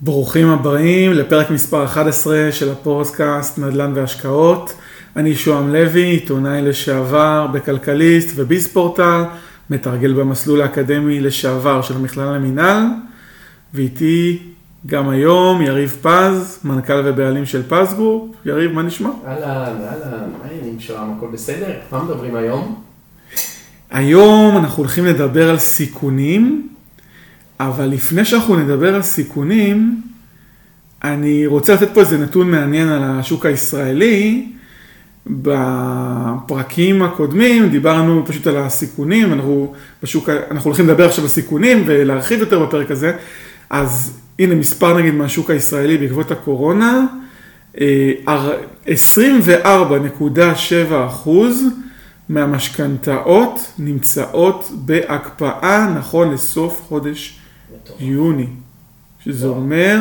ברוכים הבאים לפרק מספר 11 של הפודקאסט נדל"ן והשקעות. אני שוהם לוי, עיתונאי לשעבר בכלכליסט וביזפורטל, מתרגל במסלול האקדמי לשעבר של המכללה למינהל, ואיתי גם היום יריב פז, מנכ"ל ובעלים של פז גרופ. יריב, מה נשמע? אהלן, אהלן, מה העניינים שוהם, הכל בסדר? מה מדברים היום? היום אנחנו הולכים לדבר על סיכונים, אבל לפני שאנחנו נדבר על סיכונים, אני רוצה לתת פה איזה נתון מעניין על השוק הישראלי. בפרקים הקודמים דיברנו פשוט על הסיכונים, אנחנו, בשוק, אנחנו הולכים לדבר עכשיו על סיכונים ולהרחיב יותר בפרק הזה, אז הנה מספר נגיד מהשוק הישראלי בעקבות הקורונה, 24.7 אחוז מהמשכנתאות נמצאות בהקפאה נכון לסוף חודש יוני, שזה אומר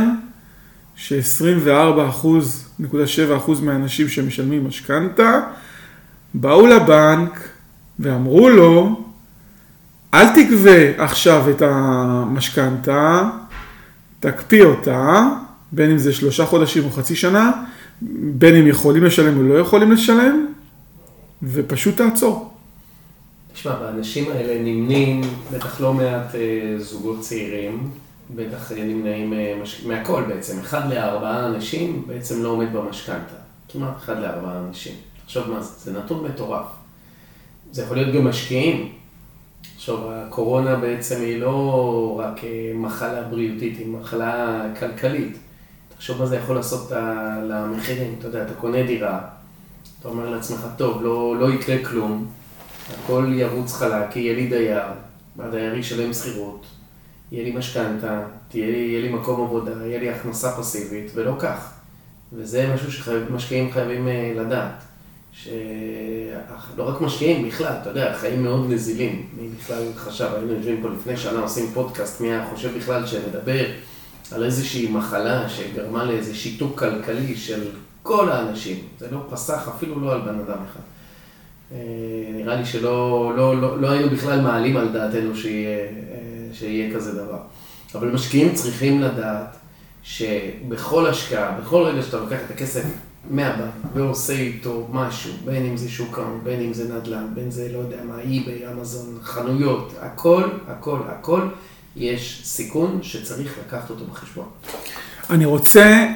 ש-24.7% מהאנשים שמשלמים משכנתה באו לבנק ואמרו לו, אל תגבה עכשיו את המשכנתה, תקפיא אותה, בין אם זה שלושה חודשים או חצי שנה, בין אם יכולים לשלם או לא יכולים לשלם, ופשוט תעצור. תשמע, באנשים האלה נמנים בטח לא מעט אה, זוגות צעירים, בטח אה, נמנעים אה, מש... מהכל בעצם. אחד לארבעה אנשים בעצם לא עומד במשכנתה. כמעט אחד לארבעה אנשים. עכשיו מה זה? זה נתון מטורף. זה יכול להיות גם משקיעים. עכשיו, הקורונה בעצם היא לא רק אה, מחלה בריאותית, היא מחלה כלכלית. תחשוב מה זה יכול לעשות למחירים. אתה יודע, אתה קונה דירה, אתה אומר לעצמך, טוב, לא, לא יקרה כלום, הכל ירוץ חלק, כי יהיה לי דייר, והדייר ישלם שכירות, יהיה לי משכנתה, יהיה לי מקום עבודה, יהיה לי הכנסה פסיבית, ולא כך. וזה משהו שמשקיעים חייבים אה, לדעת. שלא רק משקיעים, בכלל, אתה יודע, חיים מאוד נזילים. מי בכלל חשב, היינו יושבים פה לפני שנה, עושים פודקאסט, מי היה חושב בכלל שנדבר על איזושהי מחלה שגרמה לאיזה שיתוק כלכלי של כל האנשים. זה לא פסח אפילו לא על בן אדם אחד. אה, נראה לי שלא לא, לא, לא היינו בכלל מעלים על דעתנו שיהיה, אה, שיהיה כזה דבר. אבל משקיעים צריכים לדעת שבכל השקעה, בכל רגע שאתה לוקח את הכסף מהבנק ועושה איתו משהו, בין אם זה שוק ההון, בין אם זה נדל"ן, בין זה לא יודע מה, אי-ביי, אמזון, חנויות, הכל, הכל, הכל, יש סיכון שצריך לקחת אותו בחשבון. אני רוצה,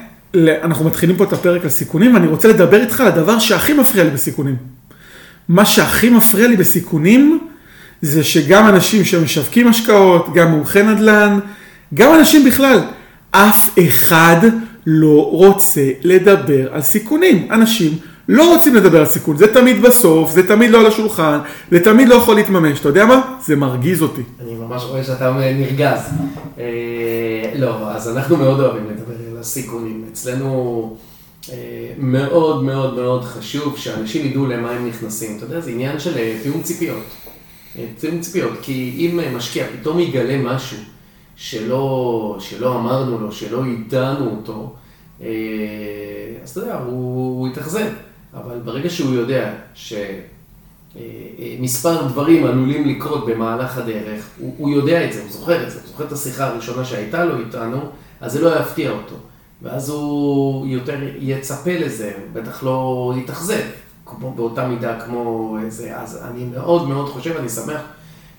אנחנו מתחילים פה את הפרק על סיכונים, ואני רוצה לדבר איתך על הדבר שהכי מפריע לי בסיכונים. מה שהכי מפריע לי בסיכונים, זה שגם אנשים שמשווקים השקעות, גם מומחי נדל"ן, גם אנשים בכלל, אף אחד לא רוצה לדבר על סיכונים. אנשים לא רוצים לדבר על סיכון, זה תמיד בסוף, זה תמיד לא על השולחן, זה תמיד לא יכול להתממש. אתה יודע מה? זה מרגיז אותי. אני ממש רואה שאתה נרגז. אה, לא, אז אנחנו מאוד אוהבים לדבר על הסיכונים. אצלנו מאוד מאוד מאוד חשוב שאנשים ידעו למה הם נכנסים. אתה יודע, זה עניין של אה, תיאום ציפיות. תיאום ציפיות, כי אם משקיע פתאום יגלה משהו שלא, שלא אמרנו לו, שלא ידענו אותו, אז אתה יודע, הוא, הוא יתאכזב. אבל ברגע שהוא יודע שמספר דברים עלולים לקרות במהלך הדרך, הוא, הוא יודע את זה, הוא זוכר את זה, הוא זוכר את השיחה הראשונה שהייתה לו איתנו, אז זה לא יפתיע אותו. ואז הוא יותר יצפה לזה, בטח לא יתאכזב, כמו באותה מידה כמו זה. אז אני מאוד מאוד חושב, אני שמח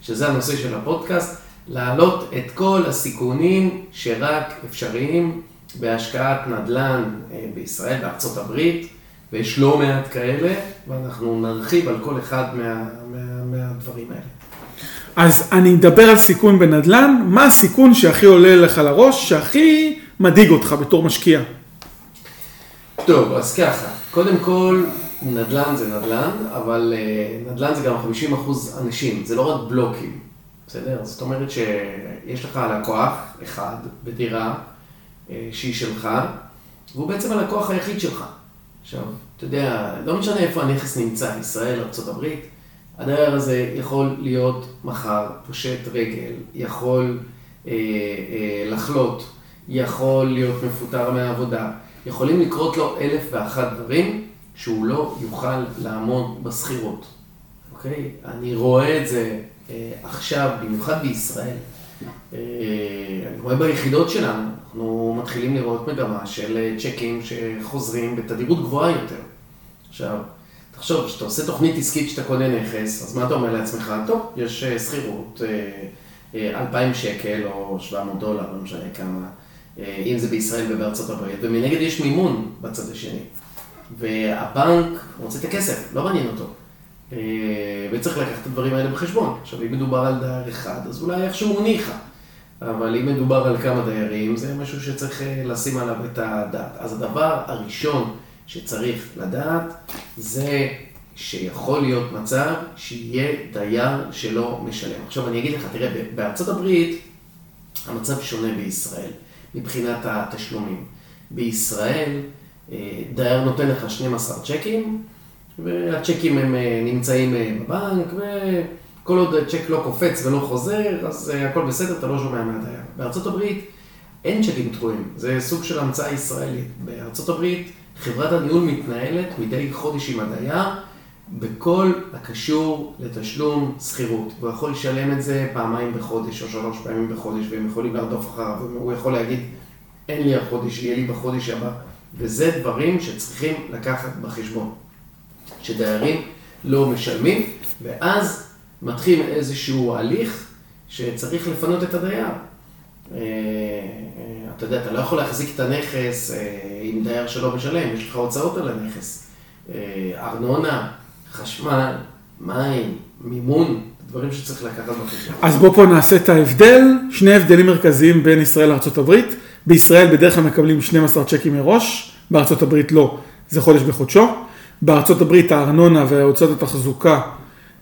שזה הנושא של הפודקאסט, להעלות את כל הסיכונים שרק אפשריים בהשקעת נדל"ן אה, בישראל, בארצות הברית, ויש לא מעט כאלה, ואנחנו נרחיב על כל אחד מה, מה, מהדברים האלה. אז אני אדבר על סיכון בנדל"ן, מה הסיכון שהכי עולה לך לראש, שהכי מדאיג אותך בתור משקיע? טוב, אז ככה, קודם כל, נדל"ן זה נדל"ן, אבל uh, נדל"ן זה גם 50% אנשים, זה לא רק בלוקים, בסדר? זאת אומרת שיש לך לקוח אחד בדירה uh, שהיא שלך, והוא בעצם הלקוח היחיד שלך. עכשיו, אתה יודע, לא משנה איפה הנכס נמצא, ישראל, ארה"ב, הדייר הזה יכול להיות מחר פושט רגל, יכול אה, אה, לחלות, יכול להיות מפוטר מהעבודה, יכולים לקרות לו אלף ואחת דברים שהוא לא יוכל לעמוד בשכירות, אוקיי? אני רואה את זה אה, עכשיו, במיוחד בישראל. אה, אני רואה ביחידות שלנו, אנחנו מתחילים לראות מגמה של אה, צ'קים שחוזרים בתדירות גבוהה יותר. עכשיו, תחשוב, כשאתה עושה תוכנית עסקית שאתה קונה נכס, אז מה אתה אומר לעצמך? טוב, יש אה, שכירות, 2,000 שקל או 700 דולר, לא משנה כמה, אם זה בישראל ובארצות הברית, ומנגד יש מימון בצד השני. והבנק רוצה את הכסף, לא מעניין אותו. וצריך לקחת את הדברים האלה בחשבון. עכשיו, אם מדובר על דייר אחד, אז אולי איכשהו ניחא. אבל אם מדובר על כמה דיירים, זה משהו שצריך אה, לשים עליו את הדעת. אז הדבר הראשון שצריך לדעת, זה שיכול להיות מצב שיהיה דייר שלא משלם. עכשיו אני אגיד לך, תראה, בארצות הברית המצב שונה בישראל מבחינת התשלומים. בישראל אה, דייר נותן לך 12 צ'קים, והצ'קים הם אה, נמצאים בבנק, ו... כל עוד צ'ק לא קופץ ולא חוזר, אז הכל בסדר, אתה לא שומע מהדייר. בארצות הברית אין צ'קים תקועים, זה סוג של המצאה ישראלית. בארצות הברית חברת הניהול מתנהלת מדי חודש עם הדייר בכל הקשור לתשלום שכירות. הוא יכול לשלם את זה פעמיים בחודש או שלוש פעמים בחודש, והם יכולים לרדוף אחריו, והוא יכול להגיד, אין לי החודש, יהיה לי בחודש הבא. וזה דברים שצריכים לקחת בחשבון. שדיירים לא משלמים, ואז מתחיל איזשהו הליך שצריך לפנות את הדייר. אה, אה, אתה יודע, אתה לא יכול להחזיק את הנכס אה, עם דייר שלא משלם, יש לך הוצאות על הנכס. ארנונה, חשמל, מים, מימון, דברים שצריך לקחת בחשבון. אז בוא פה נעשה את ההבדל, שני הבדלים מרכזיים בין ישראל לארה"ב. בישראל בדרך כלל מקבלים 12 צ'קים מראש, בארה"ב לא, זה חודש בחודשו. בארה"ב הארנונה והוצאות התחזוקה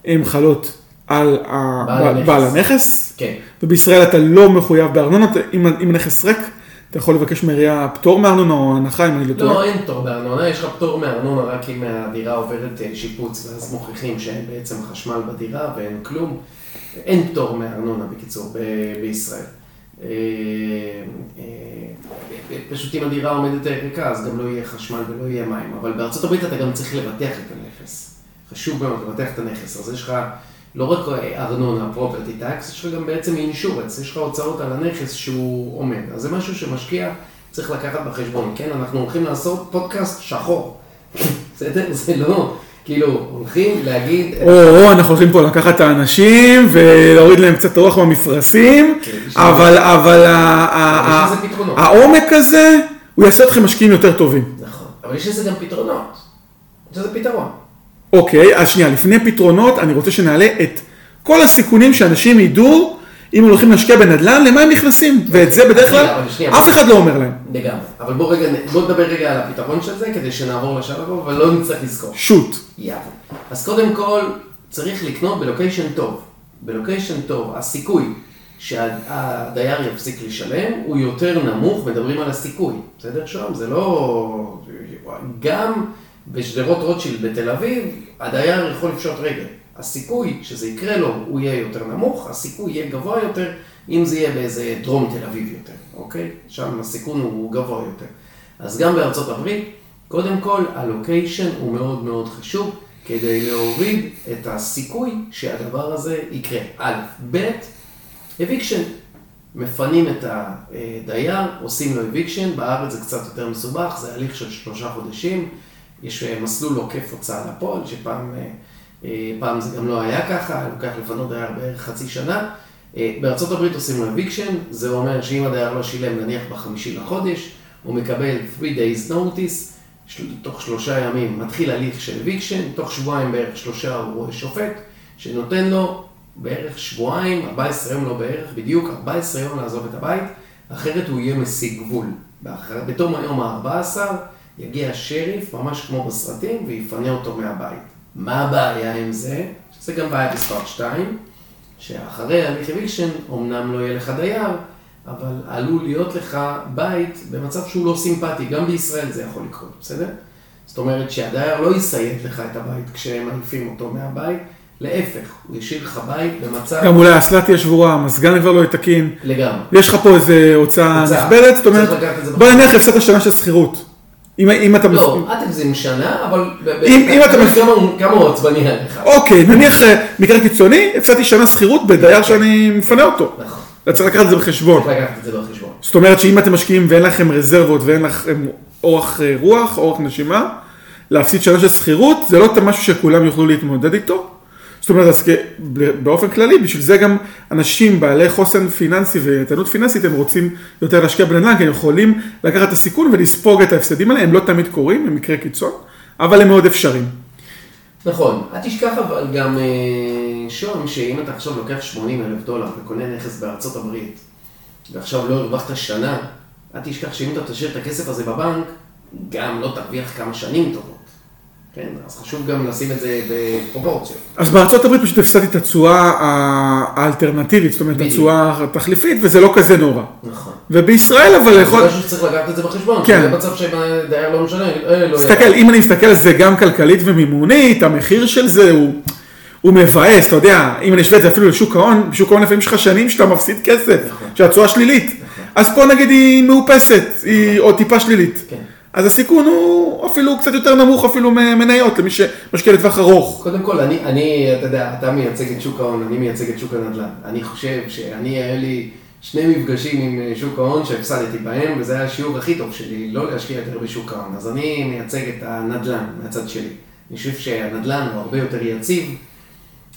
הן חלות על בעל הנכס, כן. ובישראל אתה לא מחויב בארנונה, אם, אם הנכס ריק, אתה יכול לבקש מעירייה פטור מארנונה או הנחה אם אני לא טועה. לא, אין פטור בארנונה, יש לך פטור מארנונה רק אם הדירה עוברת אה, שיפוץ, ואז מוכיחים שאין בעצם חשמל בדירה ואין כלום. אין פטור מארנונה בקיצור ב- בישראל. אה, אה, פשוט אם הדירה עומדת ריקה אז גם לא יהיה חשמל ולא יהיה מים, אבל בארצות הברית אתה גם צריך לבטח את הנכס. חשוב מאוד לבטח את הנכס, אז יש לך לא רק ארנונה, פרופרטי טקס, יש לך גם בעצם אינשורנס, יש לך הוצאות על הנכס שהוא עומד. אז זה משהו שמשקיע צריך לקחת בחשבון. כן, אנחנו הולכים לעשות פודקאסט שחור. בסדר? זה לא... כאילו, הולכים להגיד... או, אנחנו הולכים פה לקחת את האנשים ולהוריד להם קצת רוח במפרשים, כן, אבל העומק הזה, הוא יעשה אתכם משקיעים יותר טובים. נכון, אבל יש לזה גם פתרונות. יש לזה פתרון. אוקיי, אז שנייה, לפני פתרונות, אני רוצה שנעלה את כל הסיכונים שאנשים ידעו, אם הם הולכים להשקיע בנדל"ן, למה הם נכנסים, ואת זה בדרך כלל אף אחד לא אומר להם. לגמרי, אבל בוא רגע, בוא נדבר רגע על הפתרון של זה, כדי שנעבור לשלב הבא, אבל לא נצטרך לזכור. שוט. יאללה. אז קודם כל, צריך לקנות בלוקיישן טוב. בלוקיישן טוב, הסיכוי שהדייר יפסיק לשלם הוא יותר נמוך, מדברים על הסיכוי, בסדר שם? זה לא... גם... בשדרות רוטשילד בתל אביב, הדייר יכול לפשוט רגל. הסיכוי שזה יקרה לו, הוא יהיה יותר נמוך, הסיכוי יהיה גבוה יותר, אם זה יהיה באיזה דרום תל אביב יותר, אוקיי? שם הסיכון הוא גבוה יותר. אז גם בארצות הברית, קודם כל, ה location הוא מאוד מאוד חשוב כדי להוריד את הסיכוי שהדבר הזה יקרה. א', ב', eviction. מפנים את הדייר, עושים לו eviction, בארץ זה קצת יותר מסובך, זה הליך של שלושה חודשים. יש אה, מסלול עוקף הוצאה לפועל, שפעם אה, אה, פעם זה גם לא היה ככה, לוקח לפנות דייר בערך חצי שנה. הברית עושים לו eviction, זה אומר שאם הדייר לא שילם נניח בחמישי לחודש, הוא מקבל 3 days notice, תוך שלושה ימים מתחיל הליך של eviction, תוך שבועיים בערך שלושה הוא רואה שופט, שנותן לו בערך שבועיים, 14 יום לא בערך, בדיוק 14 יום לעזוב את הבית, אחרת הוא יהיה משיג גבול. בתום היום ה-14 יגיע שריף, ממש כמו בסרטים, ויפנה אותו מהבית. מה הבעיה עם זה? שזה גם בעיה מספר 2, שאחרי הליך eviction, אמנם לא יהיה לך דייר, אבל עלול להיות לך בית במצב שהוא לא סימפטי, גם בישראל זה יכול לקרות, בסדר? זאת אומרת שהדייר לא יסייד לך את הבית כשהם מעיפים אותו מהבית, להפך, הוא ישאיר לך בית במצב... גם אולי האסלה תהיה שבורה, המזגן כבר לא יהיה תקין. לגמרי. יש לך פה איזה הוצאה נכבדת, זאת אומרת, בוא נניח הפסדת שנה של שכירות. אם, אם אתה... לא, אל תגזים שנה, אבל... אם, אם אתה... כמה הוא עצבני עליך. אוקיי, נניח אה, מקרה קיצוני, הפסדתי שנה שכירות בדייר שאני מפנה אותו. נכון. אתה צריך לקחת את זה בחשבון. צריך לקחת את זה בחשבון. זאת אומרת שאם אתם משקיעים ואין לכם רזרבות ואין לכם אורך אה, רוח, אורך נשימה, להפסיד שנה של שכירות, זה לא משהו שכולם יוכלו להתמודד איתו. זאת אומרת, אז באופן כללי, בשביל זה גם אנשים בעלי חוסן פיננסי ואיתנות פיננסית, הם רוצים יותר להשקיע בנדל"ן, כי הם יכולים לקחת את הסיכון ולספוג את ההפסדים האלה, הם לא תמיד קורים, הם מקרה קיצון, אבל הם מאוד אפשריים. נכון, אל תשכח אבל גם, אה, שון, שאם אתה עכשיו לוקח 80 אלף דולר וקונה נכס בארצות הברית, ועכשיו לא הרווחת שנה, אל תשכח שאם אתה תשאיר את הכסף הזה בבנק, גם לא תרוויח כמה שנים טובות. כן, אז חשוב גם לשים את זה בפרופורציות. אז בארצות הברית פשוט הפסדתי את התשואה האלטרנטיבית, זאת אומרת. התשואה התחליפית, וזה לא כזה נורא. נכון. ובישראל אבל זה יכול... משהו שצריך לקחת את זה בחשבון. כן. זה מצב שדייר לא משנה, אה, לא תסתכל, אם אני מסתכל על זה גם כלכלית ומימונית, המחיר של זה הוא, הוא מבאס, אתה יודע, אם אני אשווה את זה אפילו לשוק ההון, בשוק ההון לפעמים יש לך שנים שאתה מפסיד כסף, נכון. שהתשואה שלילית. אז פה נגיד היא מאופסת, היא עוד טיפה שלילית. כן. אז הסיכון הוא אפילו קצת יותר נמוך אפילו ממניות, למי שמשקיע לטווח ארוך. קודם כל, אני, אני, אתה יודע, אתה מייצג את שוק ההון, אני מייצג את שוק הנדל"ן. אני חושב שאני, היה לי שני מפגשים עם אה, שוק ההון שהפסדתי בהם, וזה היה השיעור הכי טוב שלי, לא להשקיע יותר בשוק ההון. אז אני מייצג את הנדל"ן מהצד שלי. אני חושב שהנדל"ן הוא הרבה יותר יציב,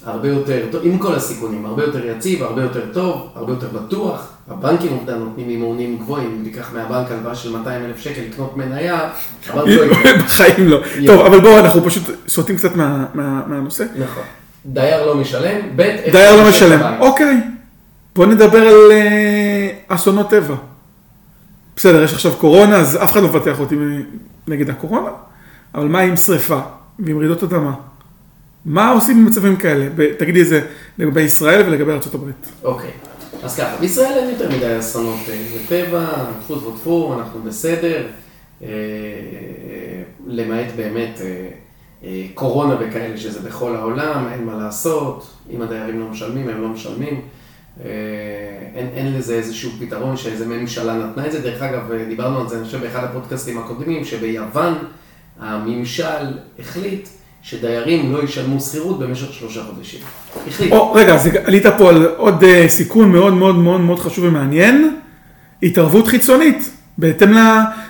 הרבה יותר טוב, עם כל הסיכונים, הרבה יותר יציב, הרבה יותר טוב, הרבה יותר בטוח. הבנקים עובדה נותנים מימונים גבוהים, אם תיקח מהבנק הלוואה של 200 אלף שקל לקנות מניה, הבנק לא. בחיים לא. טוב, אבל בואו, אנחנו פשוט סוטים קצת מה- מה- מהנושא. נכון. דייר לא משלם, ב' דייר לא משלם. אוקיי, בוא נדבר על אה, אסונות טבע. בסדר, יש עכשיו קורונה, אז אף אחד לא מפתח אותי נגד הקורונה, אבל מה עם שריפה ועם רעידות אדמה? מה עושים במצבים כאלה? תגידי את זה לגבי ישראל ולגבי ארה"ב. אוקיי, אז ככה, בישראל אין יותר מדי אסונות אה, בטבע, טפו טפו טפו, אנחנו בסדר, אה, למעט באמת אה, אה, קורונה וכאלה שזה בכל העולם, אין מה לעשות, אם הדיירים לא משלמים, הם לא משלמים. אה, אין, אין לזה איזשהו פתרון שאיזה ממשלה נתנה את זה. דרך אגב, אה, דיברנו על זה, אני חושב, באחד הפודקאסטים הקודמים, שביוון הממשל החליט שדיירים לא ישלמו שכירות במשך שלושה חודשים. החליט. או, רגע, אז עלית פה על עוד אה, סיכון מאוד מאוד מאוד מאוד חשוב ומעניין, התערבות חיצונית. בהתאם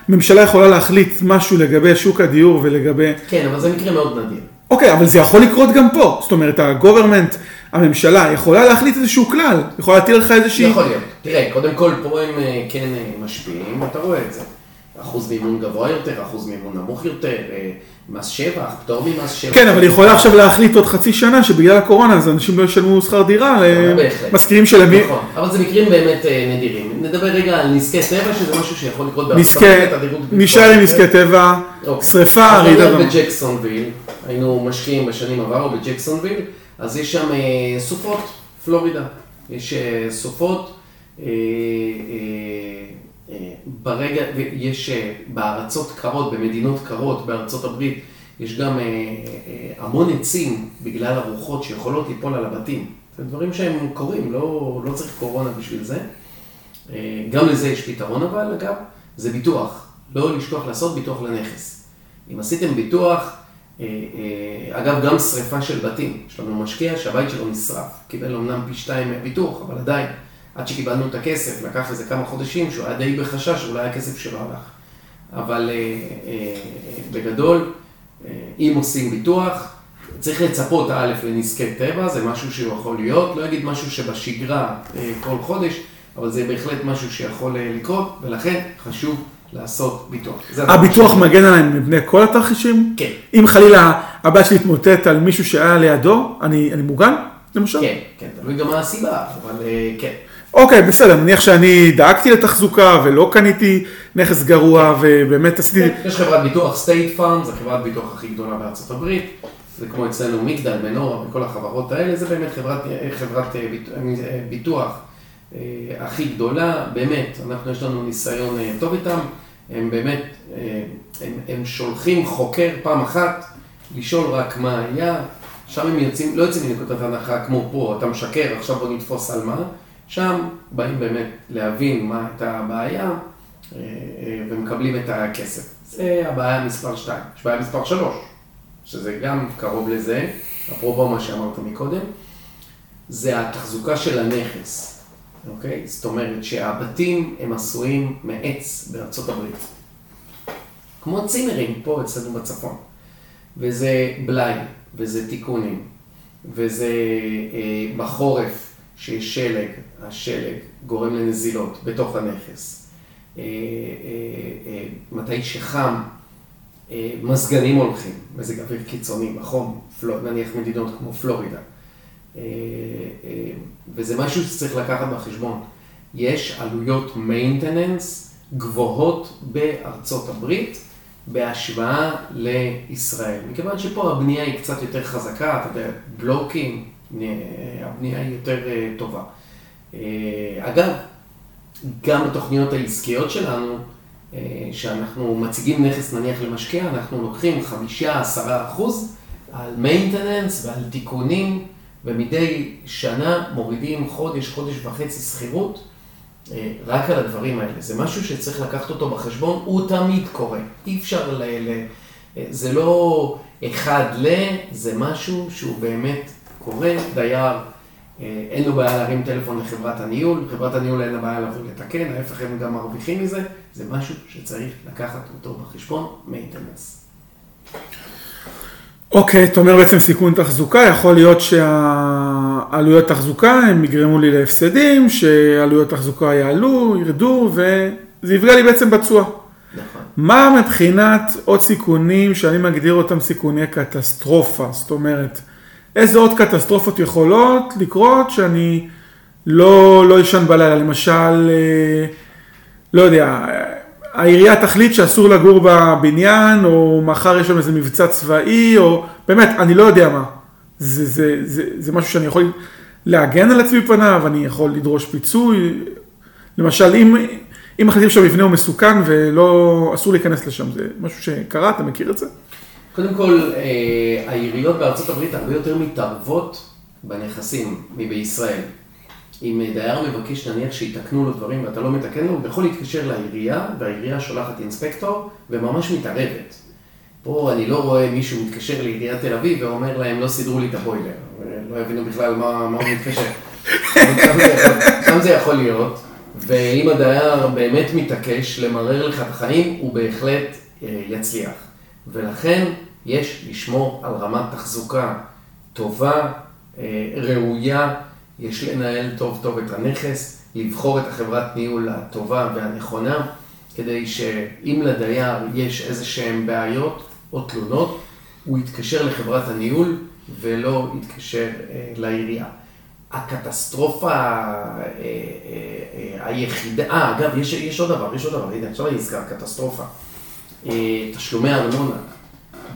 לממשלה יכולה להחליט משהו לגבי שוק הדיור ולגבי... כן, אבל זה מקרה מאוד נדיר. אוקיי, אבל זה יכול לקרות גם פה. זאת אומרת, הגוברמנט, הממשלה, יכולה להחליט איזשהו כלל, יכולה להטיל לך איזושהי... יכול להיות. תראה, קודם כל פה הם אה, כן אה, משפיעים, אתה רואה את זה. אחוז מימון גבוה יותר, אחוז מימון נמוך יותר, מס שבח, פטור ממס שבח. כן, אבל היא יכולה עכשיו להחליט עוד חצי שנה שבגלל הקורונה אז אנשים לא ישלמו שכר דירה. למשכירים שלהם. נכון, אבל זה מקרים באמת אה, נדירים. נדבר רגע על נזקי טבע, שזה משהו שיכול לקרות בארצות הברית, נשאר עם. נזקי טבע, אוקיי. שריפה, רעידת אדמה. בג'קסונוויל, היינו משקיעים בשנים עברו בג'קסונוויל, אז יש שם אה, סופות, פלורידה. יש אה, סופות, אה, אה, אה, ברגע, יש אה, בארצות קרות, במדינות קרות, בארצות הברית, יש גם אה, אה, המון עצים בגלל הרוחות שיכולות ליפול על הבתים. זה דברים שהם קורים, לא, לא צריך קורונה בשביל זה. גם לזה יש פתרון אבל, אגב, זה ביטוח. לא לשכוח לעשות ביטוח לנכס. אם עשיתם ביטוח, אגב, גם שריפה של בתים. יש לנו משקיע שהבית שלו נשרף. קיבל אמנם פי שתיים מהביטוח, אבל עדיין, עד שקיבלנו את הכסף, לקח איזה כמה חודשים שהוא היה די בחשש שאולי הכסף שלו הלך. אבל אה, אה, בגדול, אה, אם עושים ביטוח, צריך לצפות א' לנזקי טבע, זה משהו שהוא יכול להיות, לא אגיד משהו שבשגרה אה, כל חודש, אבל זה בהחלט משהו שיכול אה, לקרות, ולכן חשוב לעשות ביטוח. הביטוח. מגן עליהם מפני כל התרחישים? כן. אם חלילה הבית שלי יתמוטט על מישהו שהיה לידו, אני אני מוגן, למשל? כן, כן, תלוי גם מה הסיבה, אבל אה, כן. אוקיי, בסדר, נניח שאני דאגתי לתחזוקה ולא קניתי נכס גרוע ובאמת עשיתי... כן, יש חברת ביטוח סטייט פארם, זו חברת ביטוח הכי גדולה בארצות הברית, זה כמו אצלנו מגדל, מנורה וכל החברות האלה, זה באמת חברת, חברת אה, ביט- אה, ביטוח אה, הכי גדולה, באמת, אנחנו יש לנו ניסיון אה, טוב איתם, הם באמת, אה, הם, הם שולחים חוקר פעם אחת, לשאול רק מה היה, שם הם יוצאים, לא יוצאים מנקודת הנחה כמו פה, אתה משקר, עכשיו בוא נתפוס על מה, שם באים באמת להבין מה הייתה הבעיה, אה, אה, ומקבלים את הכסף. זה הבעיה מספר 2. יש בעיה מספר 3, שזה גם קרוב לזה, אפרופו מה שאמרת מקודם, זה התחזוקה של הנכס. אוקיי? זאת אומרת שהבתים הם עשויים מעץ בארצות הברית. כמו צימרים פה אצלנו בצפון. וזה בלאי, וזה תיקונים, וזה אה, בחורף שיש שלג, השלג גורם לנזילות בתוך הנכס. אה, אה, אה, מתי שחם, מזגנים הולכים, מזג אוויר קיצוני, בחום, נניח מדינות כמו פלורידה. וזה משהו שצריך לקחת בחשבון. יש עלויות maintenance גבוהות בארצות הברית בהשוואה לישראל. מכיוון שפה הבנייה היא קצת יותר חזקה, אתה יודע, בלוקים, הבנייה היא יותר אה, טובה. אה, אגב, גם בתוכניות העסקיות שלנו, שאנחנו מציגים נכס נניח למשקיע, אנחנו לוקחים חמישה, עשרה אחוז על maintenance ועל תיקונים, ומדי שנה מורידים חודש, חודש וחצי שכירות. אה, רק על הדברים האלה. זה משהו שצריך לקחת אותו בחשבון, הוא תמיד קורה. אי אפשר ל... ל אה, זה לא אחד ל... זה משהו שהוא באמת קורה. דייר, אה, אין לו בעיה להרים טלפון לחברת הניהול, חברת הניהול אין לה בעיה לבוא לתקן, ההפך הם גם מרוויחים מזה. זה משהו שצריך לקחת אותו בחשבון, maintenance. אוקיי, אתה אומר בעצם סיכון תחזוקה, יכול להיות שהעלויות תחזוקה הם יגרמו לי להפסדים, שעלויות תחזוקה יעלו, ירדו, וזה יפגע לי בעצם בתשואה. נכון. מה מבחינת עוד סיכונים שאני מגדיר אותם סיכוני קטסטרופה? זאת אומרת, איזה עוד קטסטרופות יכולות לקרות שאני לא, לא אשן בלילה? למשל, אה, לא יודע, העירייה תחליט שאסור לגור בבניין, או מחר יש שם איזה מבצע צבאי, או באמת, אני לא יודע מה. זה, זה, זה, זה משהו שאני יכול להגן על עצמי פניו, אני יכול לדרוש פיצוי. למשל, אם, אם מחליטים שהמבנה הוא מסוכן ולא, אסור להיכנס לשם, זה משהו שקרה, אתה מכיר את זה? קודם כל, אה, העיריות בארצות הברית הרבה יותר מתערבות בנכסים מבישראל. אם דייר מבקש נניח שיתקנו לו דברים ואתה לא מתקן לו, הוא יכול להתקשר לעירייה, והעירייה שולחת אינספקטור וממש מתערבת. פה אני לא רואה מישהו מתקשר לעיריית תל אביב ואומר להם, לא סידרו לי את הבוילר. לא הבינו בכלל מה, מה הוא מתקשר. שם זה יכול להיות, ואם הדייר באמת מתעקש למרר לך את החיים, הוא בהחלט אה, יצליח. ולכן יש לשמור על רמת תחזוקה טובה, אה, ראויה. יש לנהל טוב טוב את הנכס, לבחור את החברת ניהול הטובה והנכונה, כדי שאם לדייר יש איזה שהן בעיות או תלונות, הוא יתקשר לחברת הניהול ולא יתקשר אה, לעירייה. הקטסטרופה אה, היחידה, אגב, יש, יש עוד דבר, יש עוד דבר, הנה, עכשיו אני נזכר, קטסטרופה. אה, תשלומי ארנונה.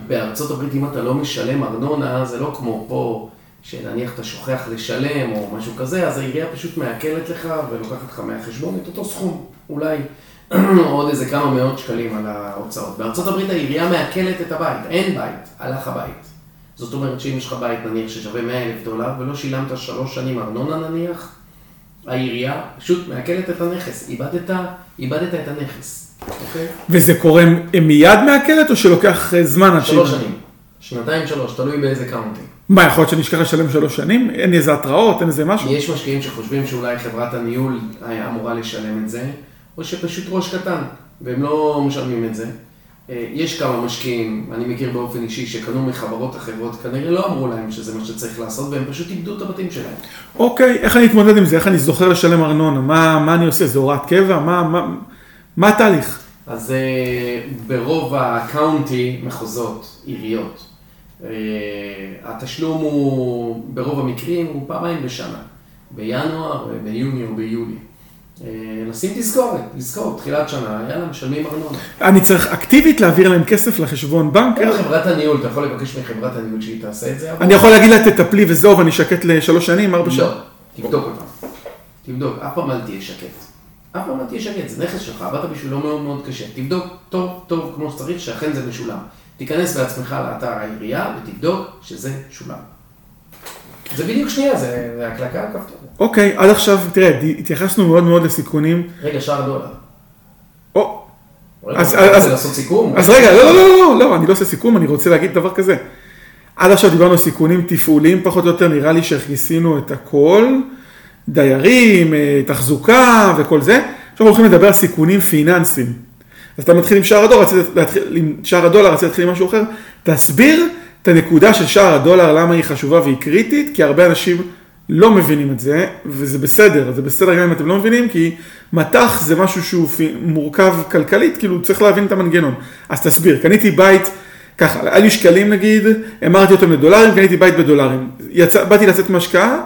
בארצות הברית, אם אתה לא משלם ארנונה, זה לא כמו פה. שנניח אתה שוכח לשלם או משהו כזה, אז העירייה פשוט מעקלת לך ולוקחת לך מהחשבון את אותו סכום, אולי עוד איזה כמה מאות שקלים על ההוצאות. בארצות הברית העירייה מעקלת את הבית, אין בית, הלך הבית. זאת אומרת שאם יש לך בית נניח ששווה 100 אלף דולר ולא שילמת שלוש שנים ארנונה נניח, העירייה פשוט מעקלת את הנכס, איבדת, איבדת את הנכס? וזה קורה מיד מעקלת או שלוקח זמן עד ש... שלוש שנים, שנתיים שלוש, תלוי באיזה קאונטי. מה, יכול להיות שאני אשכח לשלם שלוש שנים? אין איזה התראות, אין איזה משהו? יש משקיעים שחושבים שאולי חברת הניהול אמורה לשלם את זה, או שפשוט ראש קטן, והם לא משלמים את זה. אה, יש כמה משקיעים, אני מכיר באופן אישי, שקנו מחברות אחרות, כנראה לא אמרו להם שזה מה שצריך לעשות, והם פשוט איבדו את הבתים שלהם. אוקיי, איך אני אתמודד עם זה? איך אני זוכר לשלם ארנונה? מה, מה אני עושה? זה הוראת קבע? מה, מה, מה התהליך? אז אה, ברוב הקאונטי, מחוזות, עיריות, אה, התשלום הוא, ברוב המקרים, הוא פעמיים בשנה, בינואר, ביוני או ביולי. אה, לשים תזכורת, לזכור, תחילת שנה, יאללה, משלמים ארנונה. אני צריך אקטיבית להעביר להם כסף לחשבון בנק? כן, חברת הניהול, אתה יכול לבקש מחברת הניהול שהיא תעשה את זה. אני יכול להגיד לה, תטפלי וזהו, ואני שקט לשלוש שנים, ארבע שנים? לא, תבדוק אותם. תבדוק, אף פעם אל תהיה שקט. אף פעם אל תהיה שקט, זה נכס שלך, עבדת בשבילו מאוד מאוד קשה. תבדוק טוב, טוב, כמו שצריך, שאכן זה משולם. תיכנס בעצמך לאתר העירייה ותבדוק שזה שולם. זה בדיוק שנייה, זה הקלקה על כפתור. אוקיי, עד עכשיו, תראה, התייחסנו מאוד מאוד לסיכונים. רגע, שער דולר. או. אז, אז, לעשות סיכום? אז רגע, לא, לא, לא, לא, לא, אני לא עושה סיכום, אני רוצה להגיד דבר כזה. עד עכשיו דיברנו על סיכונים תפעוליים פחות או יותר, נראה לי שכיסינו את הכל. דיירים, אה, תחזוקה וכל זה. עכשיו הולכים לדבר על סיכונים פיננסיים. אז אתה מתחיל עם שער הדולר, רצית להתחיל עם שער הדולר, רצית להתחיל עם משהו אחר. תסביר את הנקודה של שער הדולר, למה היא חשובה והיא קריטית, כי הרבה אנשים לא מבינים את זה, וזה בסדר, זה בסדר גם אם אתם לא מבינים, כי מטח זה משהו שהוא מורכב כלכלית, כאילו צריך להבין את המנגנון. אז תסביר, קניתי בית, ככה, לי שקלים נגיד, אמרתי אותם לדולרים, קניתי בית בדולרים. יצא, באתי לצאת מהשקעה,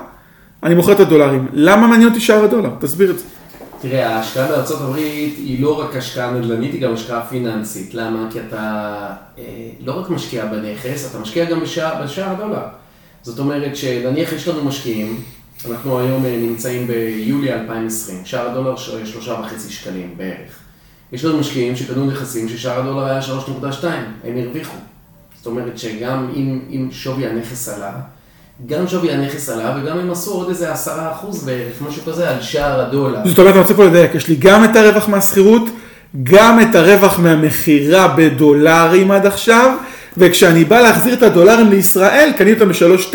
אני מוכר את הדולרים. למה מעניין אותי שער הדולר? תסביר את זה. תראה, ההשקעה בארצות הברית היא לא רק השקעה נדל"נית, היא גם השקעה פיננסית. למה? כי אתה אה, לא רק משקיע בנכס, אתה משקיע גם בשער, בשער הדולר. זאת אומרת שנניח יש לנו משקיעים, אנחנו היום אה, נמצאים ביולי 2020, שער הדולר שלושה וחצי שקלים בערך. יש לנו משקיעים שקנו נכסים ששער הדולר היה 3.2, הם הרוויחו. זאת אומרת שגם אם, אם שווי הנכס עלה, גם שווי הנכס עלה וגם הם עשו עוד איזה עשרה אחוז בערך, משהו כזה, על שער הדולר. זאת אומרת, אני רוצה פה לדייק, יש לי גם את הרווח מהשכירות, גם את הרווח מהמכירה בדולרים עד עכשיו, וכשאני בא להחזיר את הדולרים לישראל, קניתי אותם ב-3.2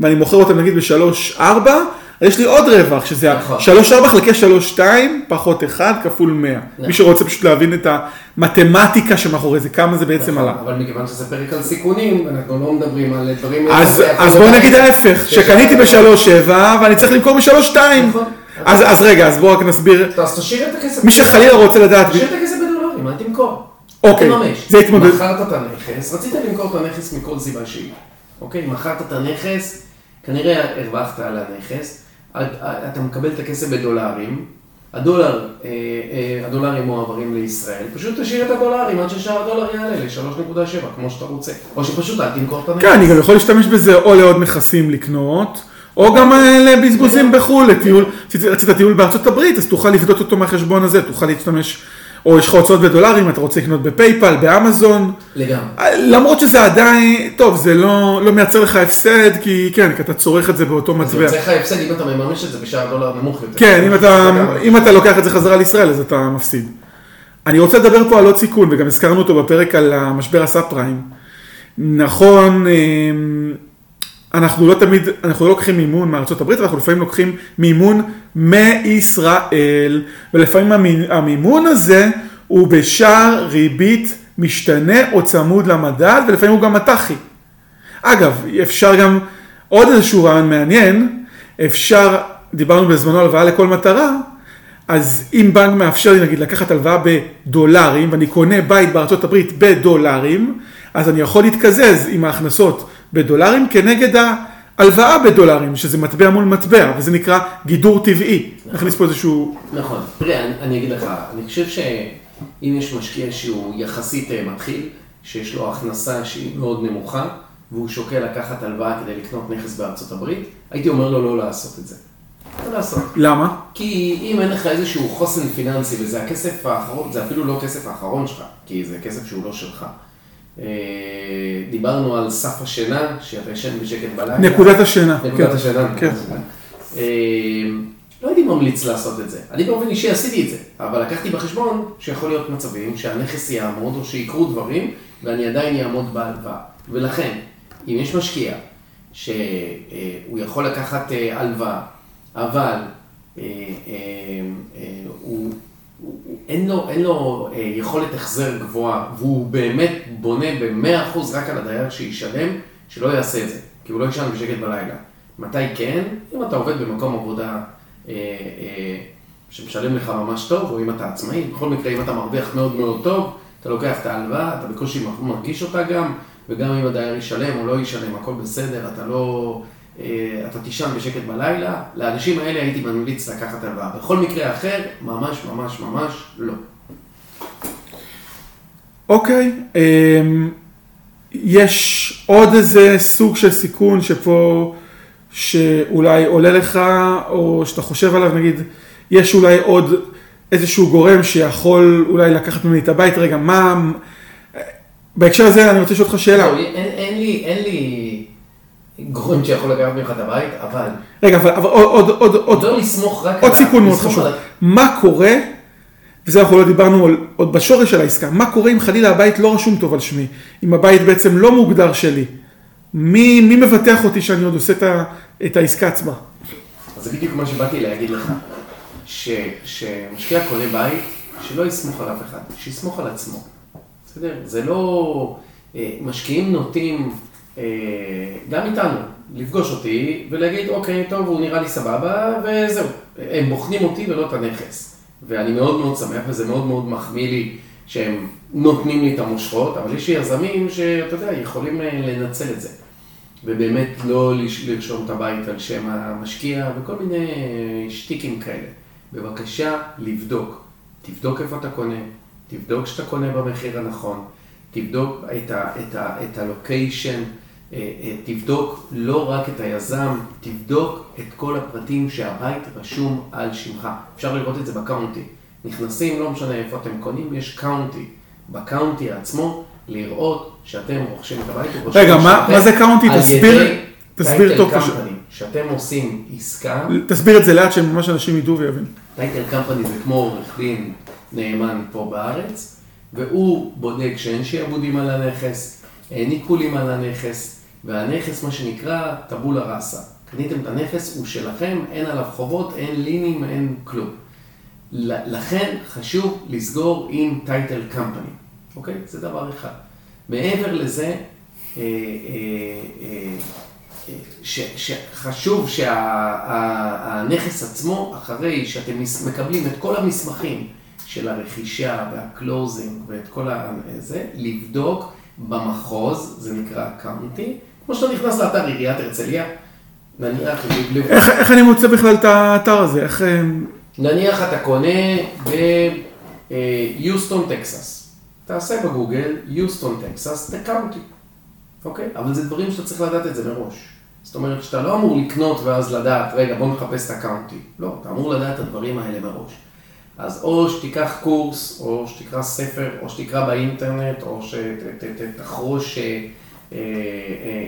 ואני מוכר אותם נגיד ב-3.4, יש לי עוד רווח, שזה נכון. 3.4 חלקי 3.2 פחות 1 כפול 100. נכון. מי שרוצה פשוט להבין את המתמטיקה שמאחורי זה, כמה זה בעצם נכון, עלה. אבל מכיוון שזה פרק על סיכונים, אנחנו לא מדברים על דברים... אז, אז בואו נגיד ההפך, שקניתי ב-3.7 ואני צריך למכור ב-3.2. נכון. אז, אז רגע, אז בואו רק נסביר. אז תשאיר את הכסף. מי שחלילה רוצה לדעת... תשאיר את הכסף בדולרים, אל תמכור. אוקיי, זה התמודד. מכרת את הנכס, רצית למכור את הנכס מכל סיבה שהיא. אוקיי, מכרת את הנכס, כנראה הרווחת על הנכס, אתה מקבל את הכסף בדולרים, הדולר, אה, אה, הדולרים מועברים לישראל, פשוט תשאיר את הדולרים עד ששער הדולר יעלה ל-3.7, כמו שאתה רוצה, או שפשוט אל תמכור את הנכס. כן, אני גם יכול להשתמש בזה או לעוד נכסים לקנות. או גם אה, לבזבוזים בחו"ל, לטיול, רצית טיול בארצות הברית, אז תוכל לפדות אותו מהחשבון הזה, תוכל להשתמש או יש לך הוצאות בדולרים, אתה רוצה לקנות בפייפל, באמזון. לגמרי. למרות שזה עדיין, טוב, זה לא, לא מייצר לך הפסד, כי כן, כי אתה צורך את זה באותו מטבע. זה מייצר לך הפסד אם אתה מממש את זה בשער דולר נמוך יותר. כן, אם אתה, אם אתה לוקח את זה חזרה לישראל, אז אתה מפסיד. אני רוצה לדבר פה על עוד סיכון, וגם הזכרנו אותו בפרק על המשבר הסאב פריים. נכון, אמ, אנחנו לא תמיד, אנחנו לא לוקחים מימון מארצות הברית, אנחנו לפעמים לוקחים מימון מישראל, ולפעמים המימון הזה הוא בשער ריבית משתנה או צמוד למדד, ולפעמים הוא גם מט"חי. אגב, אפשר גם, עוד איזשהו רעיון מעניין, אפשר, דיברנו בזמנו על הלוואה לכל מטרה, אז אם בנק מאפשר לי נגיד לקחת הלוואה בדולרים, ואני קונה בית בארצות הברית בדולרים, אז אני יכול להתקזז עם ההכנסות בדולרים כנגד ההלוואה בדולרים, שזה מטבע מול מטבע, וזה נקרא גידור טבעי. נכון. נכניס פה איזשהו... נכון. תראה, אני, אני אגיד לך, אני חושב שאם יש משקיע שהוא יחסית אה, מתחיל, שיש לו הכנסה שהיא מאוד נמוכה, והוא שוקל לקחת הלוואה כדי לקנות נכס בארצות הברית, הייתי אומר לו לא לעשות את זה. לא לעשות. למה? כי אם אין לך איזשהו חוסן פיננסי, וזה הכסף האחרון, זה אפילו לא הכסף האחרון שלך, כי זה כסף שהוא לא שלך. אה, דיברנו על סף השינה, שאתה ישן בשקט בלילה. נקודת השינה. נקודת כן. השינה. כן. אה, לא הייתי ממליץ לעשות את זה. אני באופן אישי עשיתי את זה, אבל לקחתי בחשבון שיכול להיות מצבים שהנכס יעמוד או שיקרו דברים ואני עדיין אעמוד בהלוואה. ולכן, אם יש משקיע שהוא יכול לקחת אה, הלוואה, אבל. אין לו, אין לו אה, יכולת החזר גבוהה, והוא באמת בונה ב-100% רק על הדייר שישלם, שלא יעשה את זה, כי הוא לא ישן בשקט בלילה. מתי כן? אם אתה עובד במקום עבודה אה, אה, שמשלם לך ממש טוב, או אם אתה עצמאי, בכל מקרה, אם אתה מרוויח מאוד מאוד טוב, אתה לוקח את ההלוואה, אתה בקושי מרגיש אותה גם, וגם אם הדייר ישלם או לא ישלם, הכל בסדר, אתה לא... אה, אתה תישן בשקט בלילה, לאנשים האלה הייתי ממליץ לקחת הלוואה. בכל מקרה אחר, ממש ממש ממש לא. אוקיי, אמ, יש עוד איזה סוג של סיכון שפה, שאולי עולה לך, או שאתה חושב עליו, נגיד, יש אולי עוד איזשהו גורם שיכול אולי לקחת ממני את הבית, רגע, מה... בהקשר הזה אני רוצה לשאול אותך שאלה. לא, אין, אין לי, אין לי גורם שיכול לקחת ממך את הבית, אבל... רגע, אבל עוד, עוד, עוד, לא לסמוך רק עוד סיכון מאוד חשוב. מה קורה, וזה אנחנו לא דיברנו על, עוד בשורש של העסקה, מה קורה אם חלילה הבית לא רשום טוב על שמי, אם הבית בעצם לא מוגדר שלי, מי, מי מבטח אותי שאני עוד עושה את, ה, את העסקה עצמה? אז זה בדיוק מה שבאתי להגיד לך, שמשקיע קונה בית, שלא יסמוך על אף אחד, שיסמוך על עצמו. בסדר? זה לא... אה, משקיעים נוטים, גם איתנו, לפגוש אותי ולהגיד, אוקיי, טוב, הוא נראה לי סבבה, וזהו. הם בוחנים אותי ולא את הנכס. ואני מאוד מאוד שמח, וזה מאוד מאוד מחמיא לי שהם נותנים לי את המושכות, אבל יש יזמים שאתה יודע, יכולים אה, לנצל את זה. ובאמת לא לרשום את הבית על שם המשקיע וכל מיני שטיקים כאלה. בבקשה, לבדוק. תבדוק איפה אתה קונה, תבדוק שאתה קונה במחיר הנכון, תבדוק את, ה, את, ה, אה, אה, תבדוק לא רק את היזם, תבדוק את כל הפרטים שהבית רשום על שמך. אפשר לראות את זה ב county. נכנסים, לא משנה איפה אתם קונים, יש county. ב county עצמו, לראות שאתם רוכשים את הבית. רגע, מה, מה זה county? תסביר, תסביר טוב פשוט. שאתם עושים עסקה. תסביר את זה לאט, שממש אנשים ידעו ויבינו. title company זה כמו עורך דין נאמן פה בארץ, והוא בודק שאין שיעבודים על הנכס, אין עיקולים על הנכס, והנכס, מה שנקרא, טבולה ראסה. קניתם את הנכס, הוא שלכם, אין עליו חובות, אין לינים, אין כלום. לכן חשוב לסגור עם טייטל קמפני, אוקיי? זה דבר אחד. מעבר לזה, אה, אה, אה, שחשוב שהנכס עצמו, אחרי שאתם מקבלים את כל המסמכים של הרכישה והקלוזינג ואת כל הזה, לבדוק במחוז, זה נקרא county, כמו שאתה נכנס לאתר עיריית הרצליה, נניח... איך, איך אני מוצא בכלל את האתר הזה? איך... אה, נניח אתה קונה ביוסטון, טקסס. תעשה בגוגל, יוסטון, טקסס, זה county. אוקיי? אבל זה דברים שאתה צריך לדעת את זה מראש. זאת אומרת שאתה לא אמור לקנות ואז לדעת, רגע, בוא נחפש את ה county. לא, אתה אמור לדעת את הדברים האלה מראש. אז או שתיקח קורס, או שתקרא ספר, או שתקרא באינטרנט, או שתחרוש אה, אה,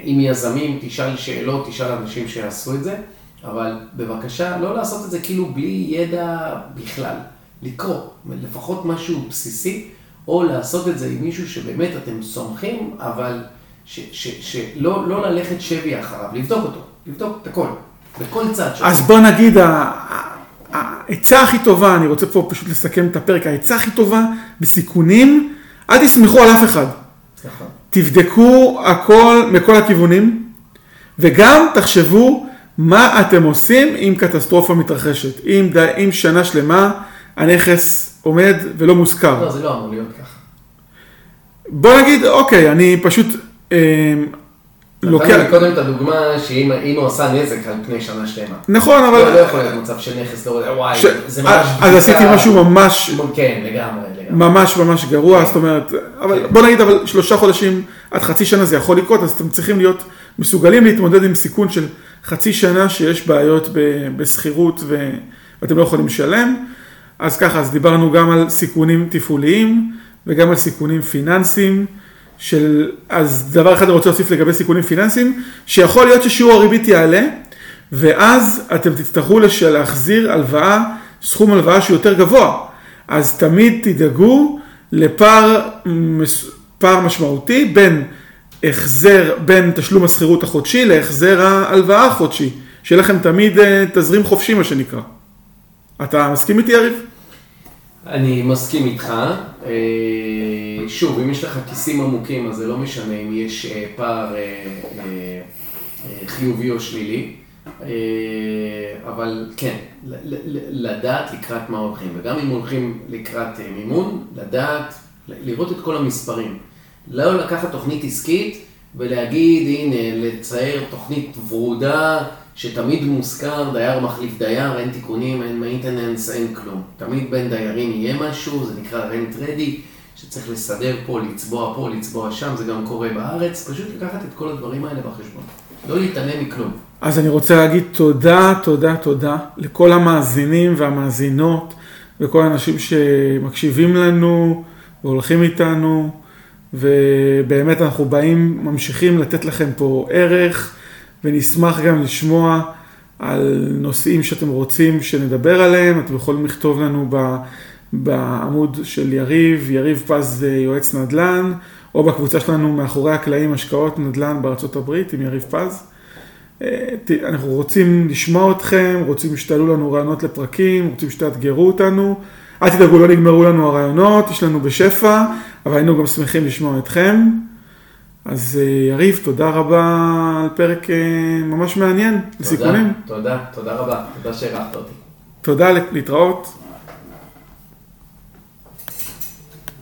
עם יזמים, תשאל שאלות, תשאל אנשים שיעשו את זה, אבל בבקשה, לא לעשות את זה כאילו בלי ידע בכלל. לקרוא, לפחות משהו בסיסי, או לעשות את זה עם מישהו שבאמת אתם סומכים, אבל שלא לא ללכת שבי אחריו, לבדוק אותו, לבדוק את הכל, בכל צד שלו. אז בוא נגיד, העצה הכי טובה, אני רוצה פה פשוט לסכם את הפרק, העצה הכי טובה בסיכונים, אל תסמכו על אף אחד. נכון. תבדקו הכל מכל הכיוונים, וגם תחשבו מה אתם עושים אם קטסטרופה מתרחשת. אם, אם שנה שלמה הנכס עומד ולא מוזכר. לא, זה לא אמור להיות ככה. בוא נגיד, אוקיי, אני פשוט אמ, לוקח... נתנו קודם את הדוגמה שאם הוא עשה נזק על פני שנה שלמה. נכון, אבל... לא יכול להיות מצב של נכס, לא וואי, זה ממש... אז עשיתי משהו ממש... כן, לגמרי. ממש ממש גרוע, זאת אומרת, אבל בוא נגיד, אבל שלושה חודשים עד חצי שנה זה יכול לקרות, אז אתם צריכים להיות מסוגלים להתמודד עם סיכון של חצי שנה שיש בעיות בשכירות ואתם לא יכולים לשלם. אז ככה, אז דיברנו גם על סיכונים תפעוליים וגם על סיכונים פיננסיים. של, אז דבר אחד אני רוצה להוסיף לגבי סיכונים פיננסיים, שיכול להיות ששיעור הריבית יעלה, ואז אתם תצטרכו להחזיר הלוואה, סכום הלוואה שהוא יותר גבוה. אז תמיד תדאגו לפער פער משמעותי בין החזר, בין תשלום השכירות החודשי להחזר ההלוואה החודשי. שיהיה לכם תמיד אה, תזרים חופשי, מה שנקרא. אתה מסכים איתי, יריב? אני מסכים איתך. אה, שוב, אם יש לך כיסים עמוקים, אז זה לא משנה אם יש אה, פער חיובי או שלילי. אבל כן, לדעת לקראת מה הולכים, וגם אם הולכים לקראת מימון, לדעת, לראות את כל המספרים. לא לקחת תוכנית עסקית ולהגיד, הנה, לצייר תוכנית ורודה. שתמיד מוזכר דייר מחליף דייר, אין תיקונים, אין maintenance, אין כלום. תמיד בין דיירים יהיה משהו, זה נקרא rent ready, שצריך לסדר פה, לצבוע פה, לצבוע שם, זה גם קורה בארץ, פשוט לקחת את כל הדברים האלה בחשבון. לא להתעלם מכלום. אז אני רוצה להגיד תודה, תודה, תודה לכל המאזינים והמאזינות וכל האנשים שמקשיבים לנו והולכים איתנו, ובאמת אנחנו באים, ממשיכים לתת לכם פה ערך. ונשמח גם לשמוע על נושאים שאתם רוצים שנדבר עליהם, אתם יכולים לכתוב לנו בעמוד של יריב, יריב פז יועץ נדל"ן, או בקבוצה שלנו מאחורי הקלעים השקעות נדל"ן בארצות הברית עם יריב פז. אה, אנחנו רוצים לשמוע אתכם, רוצים שתעלו לנו רעיונות לפרקים, רוצים שתאתגרו אותנו. אל תדאגו, לא נגמרו לנו הרעיונות, יש לנו בשפע, אבל היינו גם שמחים לשמוע אתכם. אז אה, יריב, תודה רבה על פרק אה, ממש מעניין, לסיכונים. תודה, תודה, תודה רבה. תודה שהערכת אותי. תודה, להתראות.